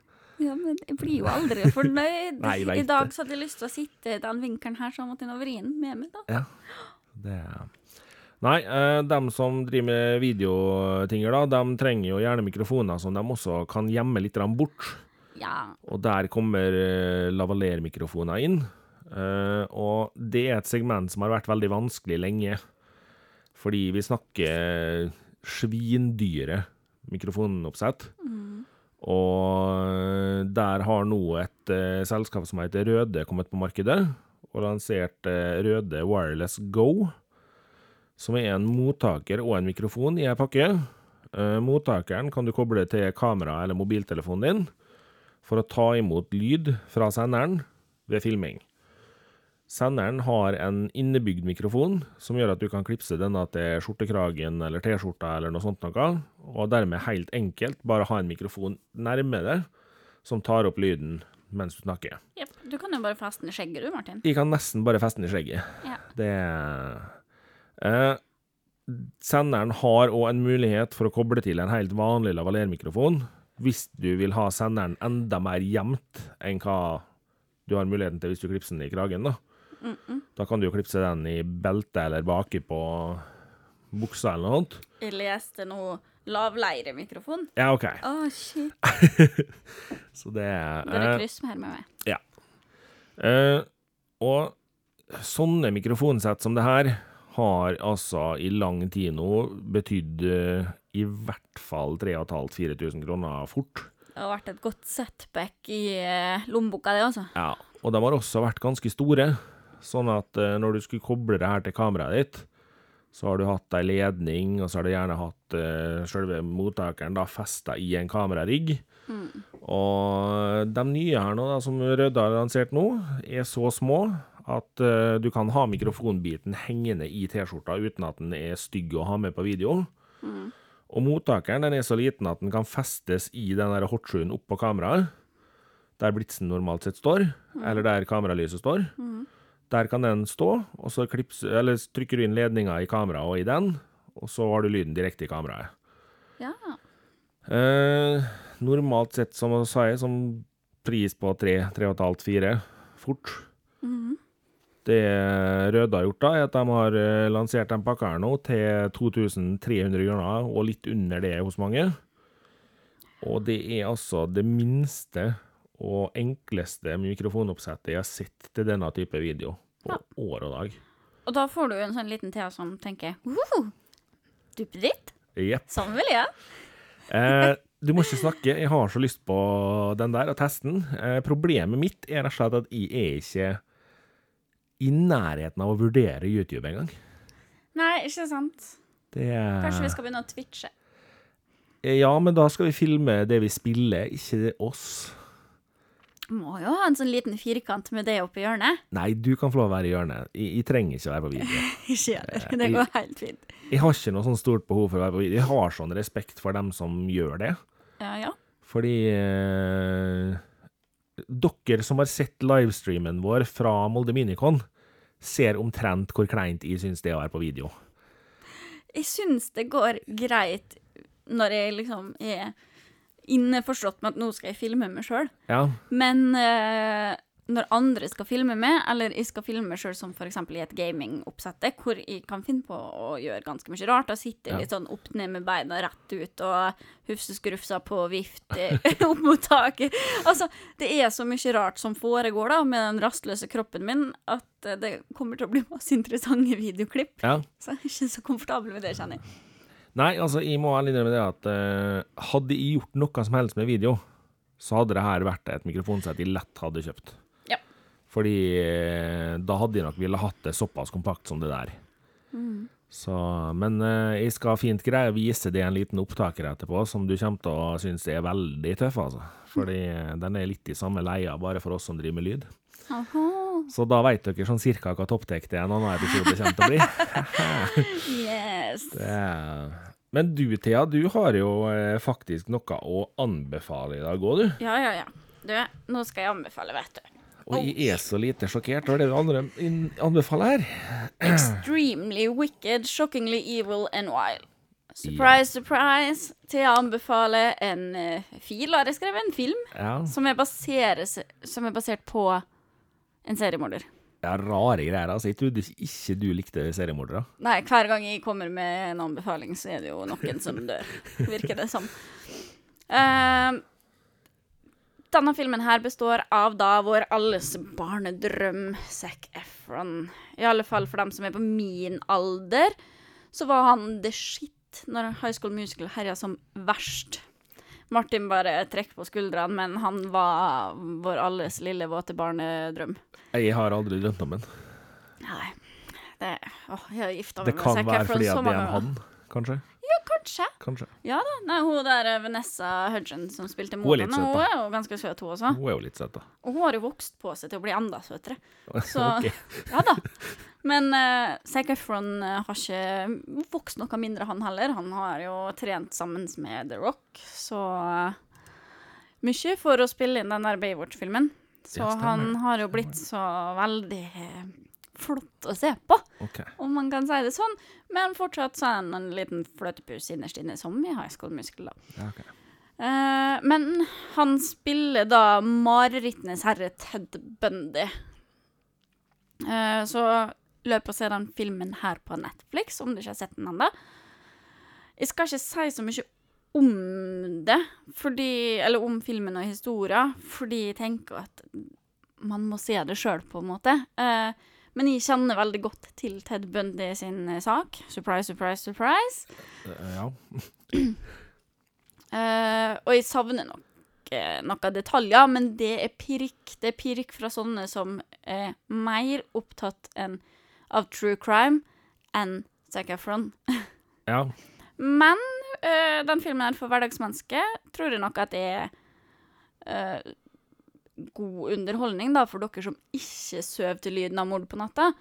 Ja, men jeg blir jo aldri fornøyd. Nei, I dag så hadde jeg lyst til å sitte i den vinkelen her, så jeg måtte vri den med meg, da. Ja, det er... Nei, de dem som driver med videotinger, da, de trenger jo gjerne mikrofoner som de også kan gjemme litt bort. Ja. Og der kommer uh, lavalier-mikrofoner inn. Eh, og det er et segment som har vært veldig vanskelig lenge. Fordi vi snakker svindyre mikrofonoppsett. Og der har nå et uh, selskap som heter Røde kommet på markedet, og lansert uh, Røde Wireless Go, som er en mottaker og en mikrofon i ei pakke. Uh, mottakeren kan du koble til kamera eller mobiltelefonen din for å ta imot lyd fra senderen ved filming. Senderen har en innebygd mikrofon som gjør at du kan klipse denne til skjortekragen eller T-skjorta eller noe sånt noe, og dermed helt enkelt bare ha en mikrofon nærme deg som tar opp lyden mens du snakker. Yep. Du kan jo bare feste den i skjegget du, Martin. Jeg kan nesten bare feste den i skjegget. Ja. Det eh, Senderen har òg en mulighet for å koble til en helt vanlig lavalier-mikrofon, hvis du vil ha senderen enda mer gjemt enn hva du har muligheten til hvis du klipser den i kragen. Da Da kan du jo klipse den i beltet eller baki på buksa eller noe sånt. Jeg leste nå lavleiremikrofon. Ja, OK. Å, shit. Så det er Bare eh, kryss her med meg. Ja. Eh, og sånne mikrofonsett som det her har altså i lang tid nå betydd eh, i hvert fall 3500-4000 kroner fort. Det har vært et godt setback i eh, lommeboka, det, altså. Ja, og de har også vært ganske store, sånn at eh, når du skulle koble det her til kameraet ditt, så har du hatt ei ledning, og så har du gjerne hatt uh, selve mottakeren da festa i en kamerarigg. Og de nye her nå, da, som Rødde har lansert nå, er så små at uh, du kan ha mikrofonbiten hengende i T-skjorta uten at den er stygg å ha med på video. Og mottakeren den er så liten at den kan festes i den der hotshoen oppå kameraet, der blitsen normalt sett står, eller der kameralyset står. Der kan den stå, og så klips, eller trykker du inn ledninga i kameraet og i den, og så har du lyden direkte i kameraet. Ja. Eh, normalt sett, som jeg sa, som pris på 3-3,5-4 fort. Det Røde har gjort, da, er at de har eh, lansert den pakka her nå til 2300 kroner, og litt under det hos mange. Og det er altså det minste og enkleste mikrofonoppsettet jeg har sett til denne type video på år og dag. Og da får du en sånn liten Thea som tenker «Woho! Duppeditt? Yep. Sånn vil jeg. Eh, du må ikke snakke, jeg har så lyst på den der og teste den. Eh, problemet mitt er rett og slett at jeg er ikke i nærheten av å vurdere YouTube engang. Nei, ikke sant? Det er Kanskje vi skal begynne å twitche. Ja, men da skal vi filme det vi spiller, ikke oss. Må jo ha en sånn liten firkant med det oppi hjørnet. Nei, du kan få lov å være i hjørnet. Jeg, jeg trenger ikke å være på video. Ikke gjør det. Det går helt fint. Jeg har ikke noe sånn stort behov for å være på video. Jeg har sånn respekt for dem som gjør det. Ja, ja. Fordi eh, dere som har sett livestreamen vår fra Molde Minicon, ser omtrent hvor kleint jeg syns det er å være på video. Jeg syns det går greit når jeg liksom er innforstått med at nå skal jeg filme meg sjøl. Ja, Men uh, når andre skal filme meg, eller jeg skal filme meg sjøl som f.eks. i et gamingoppsett, hvor jeg kan finne på å gjøre ganske mye rart, og sitte Ja. litt sånn opp ned med beina rett ut og hufseskrufsa på vift opp mot taket Altså, det er så mye rart som foregår da med den rastløse kroppen min, at eh, det kommer til å bli masse interessante videoklipp. ja. Så jeg er ikke så komfortabel med det, kjenner jeg. Nei, altså, jeg må ærlig innrømme det at eh, hadde jeg gjort noe som helst med video, så hadde det her vært et mikrofonsett jeg lett hadde kjøpt. Ja. Fordi eh, da hadde jeg nok ville hatt det såpass kompakt som det der. Så, men eh, jeg skal fint greie å vise det en liten opptaker etterpå, som du kommer til å synes er veldig tøff, altså. Fordi eh, den er litt i samme leia, bare for oss som driver med lyd. Aha. Så da vet dere sånn cirka hva topptek det en annen episode kommer til å bli. Yes. Det Men du, Thea, du har jo eh, faktisk noe å anbefale i dag òg, du. Ja, ja, ja. Du, nå skal jeg anbefale, vet du. Og jeg er så lite sjokkert over det du andre anbefaler her. Extremely wicked, shockingly evil and wild. Surprise, surprise. Thea anbefaler en uh, fil, har jeg skrevet, en film, Ja, som er, baseres, som er basert på en seriemorder. det er rare greier. altså. Jeg trodde ikke du likte seriemordere. Nei, hver gang jeg kommer med en anbefaling, så er det jo noen som dør, virker det som. Uh, Denne filmen her består av da vår alles barnedrøm Zac Efron. I alle fall for dem som er på min alder, så var han the shit når High School Musical herja som verst. Martin bare trekker på skuldrene, men han var vår alles lille våte barnedrøm. Jeg har aldri drømt om en. Nei. Det, å, jeg har gifta Det meg med kan Zac være Efron fordi så at det er en han, kanskje. Kanskje. Kanskje. Ja da. Nei, hun der eh, Vanessa Hudgen som spilte Hun moren, søt, hun er jo ganske søt, hun også. Hun er jo litt søt, da. Og hun har jo vokst på seg til å bli enda søtere. Så okay. ja da. Men uh, Zac Efron eh, har ikke vokst noe mindre, han heller. Han har jo trent sammen med The Rock, så uh, mye for å spille inn den der Baywatch-filmen. Så Ja, han har jo blitt så veldig flott å se på, okay. om man kan si det sånn. Men fortsatt så er han en liten fløtepus innerst inne, som i High School Musical, da. Ja, ok. Eh, men han spiller da marerittenes herre Ted Bundy. Uh, så løp og se den filmen her på Netflix, om du ikke har sett den ennå. Jeg skal ikke si så mye om det, fordi, eller om filmen og historien, fordi jeg tenker at man må se det sjøl, på en måte. Eh, men jeg kjenner veldig godt til Ted Bundy sin eh, sak. Surprise, surprise, surprise. Eh, Ja. Og jeg savner nok noen detaljer, men det er pirk. Det er pirk fra sånne som er mer opptatt enn av true crime enn Zac Efron. ja. Men eh, den filmen her for hverdagsmennesket tror jeg nok at det er eh, god underholdning, da, for dere som ikke sover til lyden av mord på natta.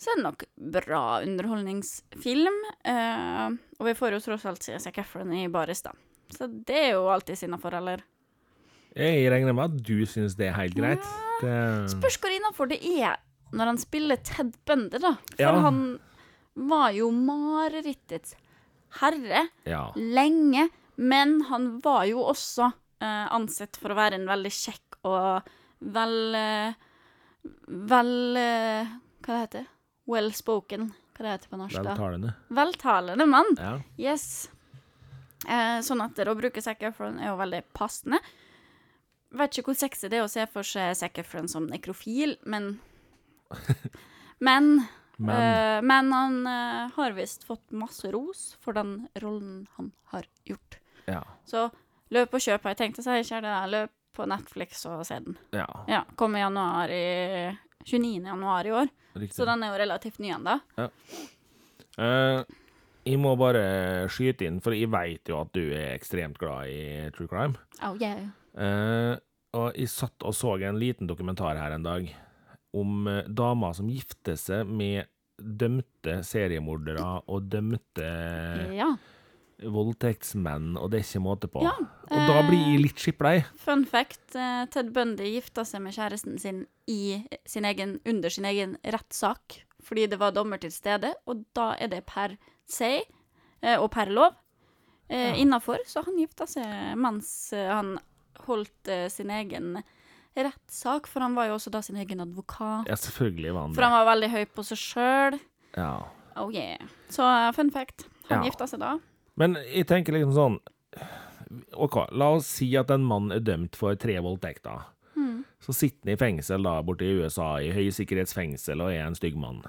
Så er det nok bra underholdningsfilm. eh, og vi får jo tross alt se Zac Efron i baris, da. Så det er jo alltid innafor, eller? Jeg regner med at du syns det er helt greit. Det, Spørs hvor innafor det er når han spiller Ted Bundy, da. For Ja. han var jo marerittets herre. ja. lenge, men han var jo også eh, ansett for å være en veldig kjekk og vel eh, Vel eh, Hva det heter Well spoken. Hva det heter på norsk? da? Veltalende. Veltalende mann. Ja. Yes. Eh, sånn at det å bruke Zac Efron er jo veldig passende. Vet ikke hvor sexy det er å se for seg Zac Efron som nekrofil, men Men Men Uh, men han uh, har visst fått masse ros for den rollen han har gjort. ja. Så løp og kjøp, jeg tenkt å si. Kjære løp på Netflix og se den. ja. Ja, Kom i januar i 29. januar i år, Riktig. så den er jo relativt ny ennå. Eh, jeg må bare skyte inn, for jeg veit jo at du er ekstremt glad i true crime. Oh, yeah. Uh, og jeg satt og så en liten dokumentar her en dag om eh, damer som gifter seg med dømte seriemordere og dømte Ja. voldtektsmenn, og det er ikke måte på. Ja, og da blir jeg litt skipplei. Fun fact, eh, Ted Bundy gifta seg med kjæresten sin i sin egen, under sin egen rettssak, fordi det var dommer til stede, og da er det per se eh, og per lov eh, Ja. innafor, så han gifta seg mens eh, han holdt eh, sin egen rettssak, for han var jo også da sin egen advokat. Ja, selvfølgelig var han det. For han var veldig høy på seg sjøl. Ja. Oh yeah. Så eh, fun fact, han Ja. gifta seg da. Men jeg tenker liksom sånn OK, la oss si at en mann er dømt for tre voldtekter. Hmm. Så sitter han i fengsel da borte i USA, i høysikkerhetsfengsel, og er en stygg mann.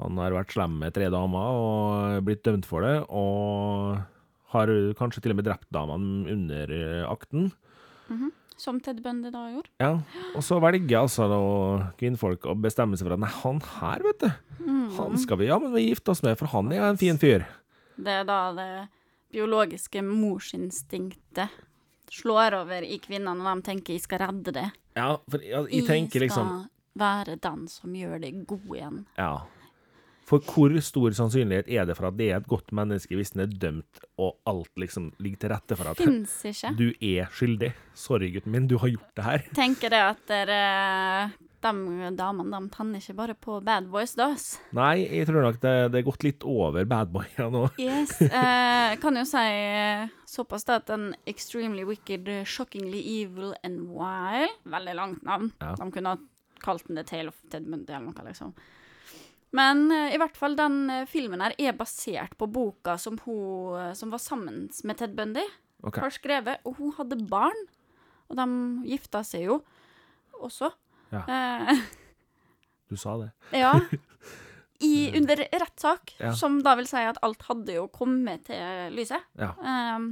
Han har vært slem med tre damer og blitt dømt for det, og har kanskje til og med drept damene under eh, akten. Som Ted Bundy da gjorde. Ja, og så velger altså noen kvinnfolk å bestemme seg for at nei, han her, vet du, mm. han skal vi ja, men vi gifte oss med, for han er en fin fyr. Det er da det biologiske morsinstinktet slår over i kvinner når de tenker 'jeg skal redde det'. Ja, for jeg, jeg tenker liksom skal være den som gjør det god igjen. Ja. For hvor stor sannsynlighet er det for at det er et godt menneske hvis den er dømt, og alt liksom ligger til rette for at du er skyldig? Sorry, gutten min, du har gjort det her. Tenker det at dere de damene de tenner ikke bare på bad boys, da. Nei, jeg tror nok det, det er gått litt over bad boys nå. Yes. Eh, kan jo si eh, såpass da at en Extremely Wicked, Shockingly Evil and Wild Veldig langt navn. Ja. De kunne ha kalt den The Tale of Ted Mundy eller noe, liksom. Men eh, i hvert fall, den eh, filmen her er basert på boka som hun eh, som var sammen med Ted Bundy, okay. har skrevet, og hun hadde barn. Og de gifta seg jo også. Ja. Eh, Du sa det. ja. I, under rettssak, Ja. som da vil si at alt hadde jo kommet til lyset. Ja. Um,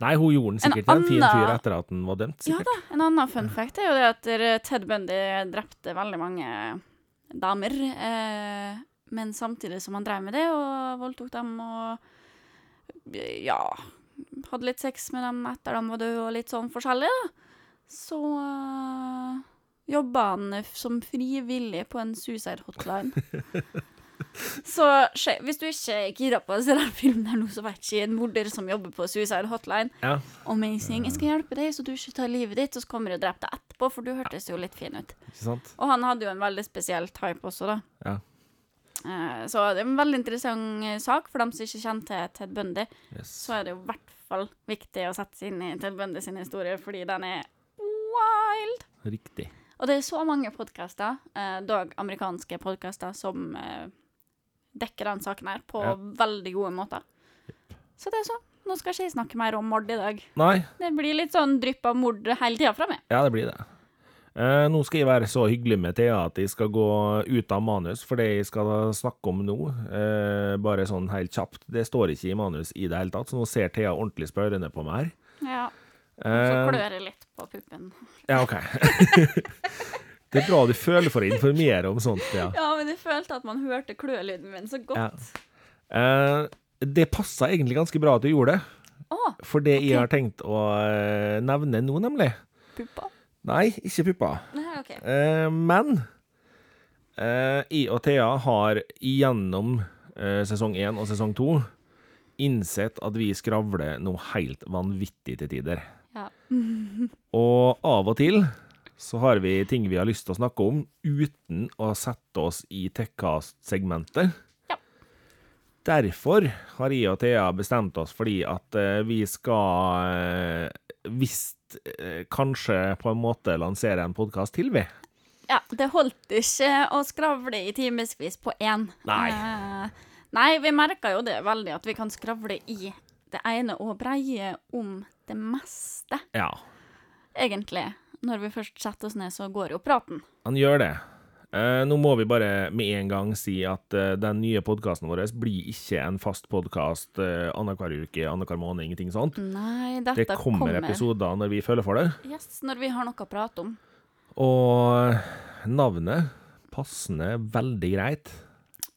Nei, hun gjorde den En sikkert til en fin fyr etter at den var dømt, sikkert. ja da, en annen fun fact er jo det at Ted Bundy drepte veldig mange damer. Eh, men samtidig som han drev med det og voldtok dem og ja hadde litt sex med dem etter de var døde og litt sånn forskjellig, da, så uh, jobba han som frivillig på en suicide hotline. Så hvis du ikke er gira på å se den filmen her nå, så vet ikke en morder som jobber på suicide hotline. Ja. Amazing. Jeg skal hjelpe deg så du ikke tar livet ditt, og så kommer jeg og dreper deg etterpå, for du hørtes jo litt fin ut. Og han hadde jo en veldig spesiell type også, da. Ja. Eh, Så det er en veldig interessant eh, sak. For dem som ikke kjenner til Ted Bundy, Yes. så er det jo i hvert fall viktig å sette seg inn i Ted Bundy sin historie, fordi den er wild. Riktig. Og det er så mange podkaster, eh, dog amerikanske podkaster, som dekker den saken her på Ja. veldig gode måter. Så det er så. Nå skal ikke jeg snakke mer om mord i dag. Nei, Det blir litt sånn drypp av mord hele tida fra meg. ja, det blir det. Eh, nå skal jeg være så hyggelig med Thea at jeg skal gå ut av manus for det jeg skal snakke om nå. Eh, bare sånn helt kjapt. Det står ikke i manus i det hele tatt, så nå ser Thea ordentlig spørrende på meg her. Ja. Og så Eh, klør jeg litt på puppen. ja, OK. det er bra du føler for å informere om sånt, Ja, Ja, men jeg følte at man hørte klølyden min så godt. Ja. Eh, det passa egentlig ganske bra at du gjorde det, Å, for det jeg har tenkt å eh, nevne nå, nemlig puppa. Nei, ikke puppa. Nei, OK. Eh, men eh, jeg og Thea har gjennom eh, sesong én og sesong to innsett at vi skravler noe helt vanvittig til tider. Ja. Og av og til så har vi ting vi har lyst til å snakke om uten å sette oss i Tekkast-segmentet. Ja. Derfor har jeg og Thea bestemt oss fordi at eh, vi skal Hvis eh, kanskje på en måte lansere en podkast til, vi. ja. Det holdt ikke å skravle i timevis på én. Nei. Eh, nei, vi merka jo det veldig, at vi kan skravle i det ene og breie om det meste, Ja, egentlig. Når vi først setter oss ned, så går jo praten. han gjør det. Eh, nå må vi bare med en gang si at eh, den nye podkasten vår blir ikke en fast podkast eh, annenhver uke, annenhver måned, ingenting sånt. Nei, dette Det kommer, episoder når vi føler for det. Yes, når vi har noe å prate om. Og navnet passende veldig greit.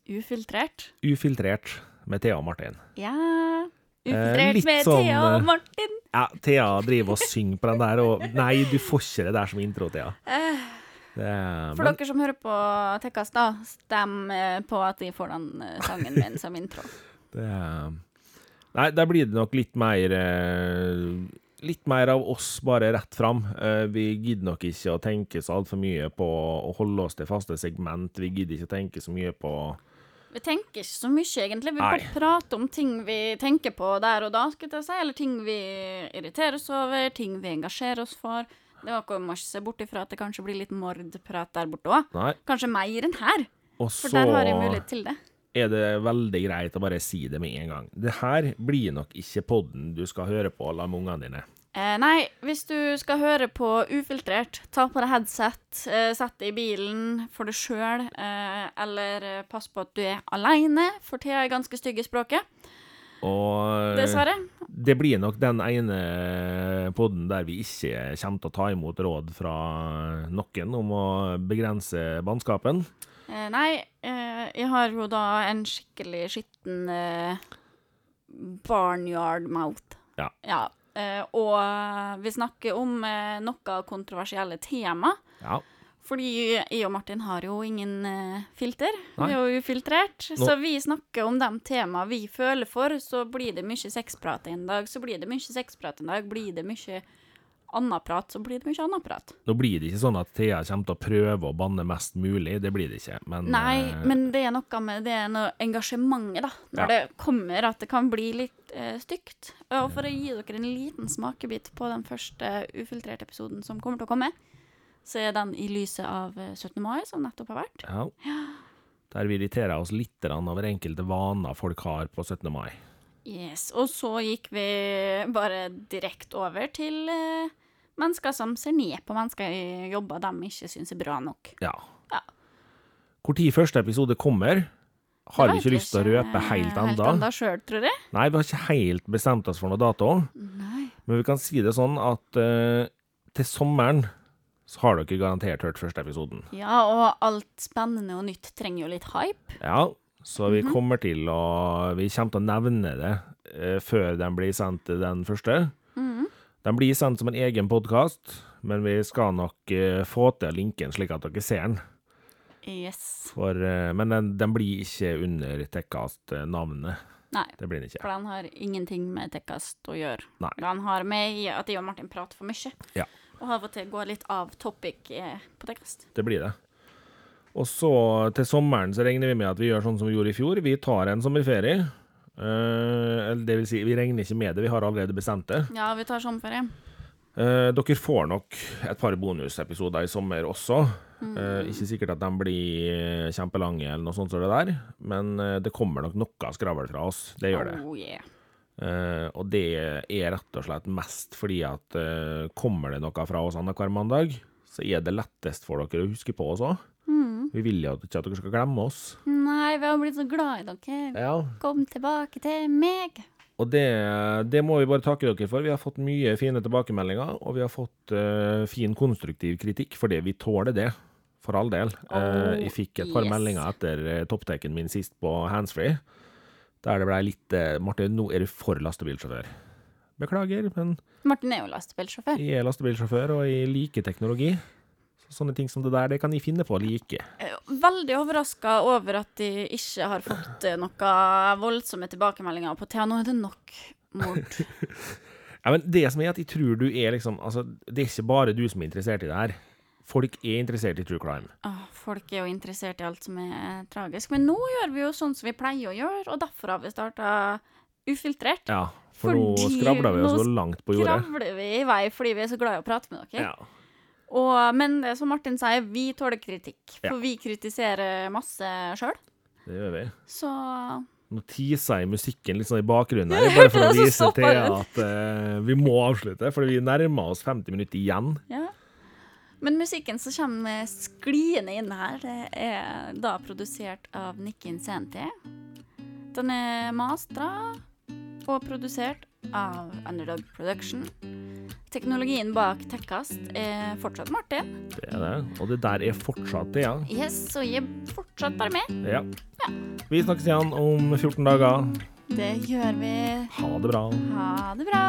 Ufiltrert. Ufiltrert med Thea og Martin. Ja. Eh, Ufiltrert litt med sånn, Thea eh, og Martin. Ja, Thea driver og synger på den der, og nei, du får ikke det der som intro, Thea. Det, For men, dere som hører på Tekkas, da, stem eh, på at de får den eh, sangen min som intro. det Nei, der blir det nok litt mer eh, Litt mer av oss bare rett fram. Eh, vi gidder nok ikke å tenke så altfor mye på å holde oss til faste segment. Vi gidder ikke å tenke så mye på Vi tenker ikke så mye, egentlig. Vi Nei. bare prater om ting vi tenker på der og da, skal jeg si. Eller ting vi irriterer oss over, ting vi engasjerer oss for. Det var ikke, må ikke se bort ifra at det kanskje blir litt mordprat der borte òg. Kanskje mer enn her, Og for der har jeg mulighet til det. er det veldig greit å bare si det med en gang. Det her blir nok ikke podden du skal høre på med ungene dine. Eh, nei, hvis du skal høre på ufiltrert, ta på deg headset, eh, sett det i bilen for deg sjøl, eh, eller eh, pass på at du er aleine, for Thea er ganske stygg i språket, Og dessverre. det blir nok den ene podden der vi ikke kommer til å ta imot råd fra noen om å begrense bannskapen. Eh, nei, eh, jeg har jo da en skikkelig skitten eh, barnyard mouth. Ja. Ja. Eh, og vi snakker om eh, noe kontroversielle tema. Ja. Fordi jeg og Martin har jo ingen eh, filter. Nei. Vi er jo ufiltrert. Nå- Så vi snakker om de temaene vi føler for. Så blir det mye sexprat en dag, så blir det mye sexprat en dag. Blir det mye annen prat, så blir det mye annen prat. Nå blir det ikke sånn at Thea kommer til å prøve å banne mest mulig, det blir det ikke. Men, Nei, eh, men det er noe med det er noe engasjementet, da. Når Ja. det kommer at det kan bli litt eh, stygt. Og for å gi dere en liten smakebit på den første ufiltrerte episoden som kommer til å komme, så er den i lyset av eh, 17. mai, som nettopp har vært. ja. Der vi irriterer oss litt over enkelte vaner folk har på 17. mai. Yes. Og så gikk vi bare direkte over til eh, mennesker som ser ned på mennesker i jobber de ikke syns er bra nok. Ja. Ja. Hvor tid første episode kommer, har vi ikke lyst til å røpe helt Helt enda. enda sjøl, tror jeg. Nei, vi har ikke helt bestemt oss for noe dato, Nei. men vi kan si det sånn at uh, til sommeren så har dere garantert hørt første episoden. Ja, og alt spennende og nytt trenger jo litt hype. Ja, så vi Mhm. kommer til å Vi kommer til å nevne det uh, før den blir sendt, den første. Den blir sendt som en egen podkast, men vi skal nok eh, få til linken slik at dere ser den. Yes. For, eh, men den, den blir ikke under Tekkast-navnet. Nei, Det blir den ikke. for den har ingenting med Tekkast å gjøre. Nei. Den har med i at jeg og Martin prater for mye. Ja. Og av og til går litt av topic eh, på Tekkast. Det blir det. Og så til sommeren så regner vi med at vi gjør sånn som vi gjorde i fjor. Vi tar en sommerferie. Eh, eller det vil si, vi regner ikke med det, vi har allerede bestemt det. Ja, vi tar sommerferie. Eh, dere får nok et par bonusepisoder i sommer også. Eh, ikke sikkert at de blir kjempelange eller noe sånt som det der, men det kommer nok noe skravl fra oss. Det gjør det. Oh, yeah. Uh, og det er rett og slett mest fordi at uh, kommer det noe fra oss annenhver mandag, så er det lettest for dere å huske på oss òg. Mm. Vi vil jo ikke at dere skal glemme oss. Nei, vi har blitt så glad i dere. Ja. Kom tilbake til meg. Og det, det må vi bare takke dere for. Vi har fått mye fine tilbakemeldinger, og vi har fått uh, fin konstruktiv kritikk, fordi vi tåler det. For all del. Oh, uh, jeg fikk et par yes. meldinger etter uh, topptaken min sist på handsfree, der det blei litt uh, Martin, nå er du for lastebilsjåfør. Beklager, men Martin er jo lastebilsjåfør. jeg er lastebilsjåfør, og jeg liker teknologi. Så sånne ting som det der, det kan de finne på å like. Er Veldig overraska over at de ikke har fått noen noe voldsomme tilbakemeldinger på Thea. Nå er det nok mord. Ja, men det som er at jeg tror du er liksom Altså, det er ikke bare du som er interessert i det her. Folk er interessert i true crime. Åh, folk er jo interessert i alt som er tragisk. Men nå gjør vi jo sånn som vi pleier å gjøre, og derfor har vi starta ufiltrert. Ja, for nå skravler vi oss så langt på jordet. Nå Skravler vi i vei fordi vi er så glad i å prate med dere. Ja. Og, men som Martin sier, vi tåler kritikk. For Ja. vi kritiserer masse sjøl. Det gjør vi. Så Nå teaser jeg musikken litt sånn i bakgrunnen her, bare for å vise til at uh, vi må avslutte, for vi nærmer oss 50 minutter igjen. ja. Men musikken som kommer skliende inn her, det er da produsert av Nikki CNT. Den er mastra og produsert av Underdog Production. Teknologien bak Tekkast er fortsatt Martin. Det er det. Og det der er fortsatt det, ja. Yes, og jeg er fortsatt bare med. ja. Vi snakkes igjen om 14 dager. Det gjør vi. Ha det bra. Ha det bra.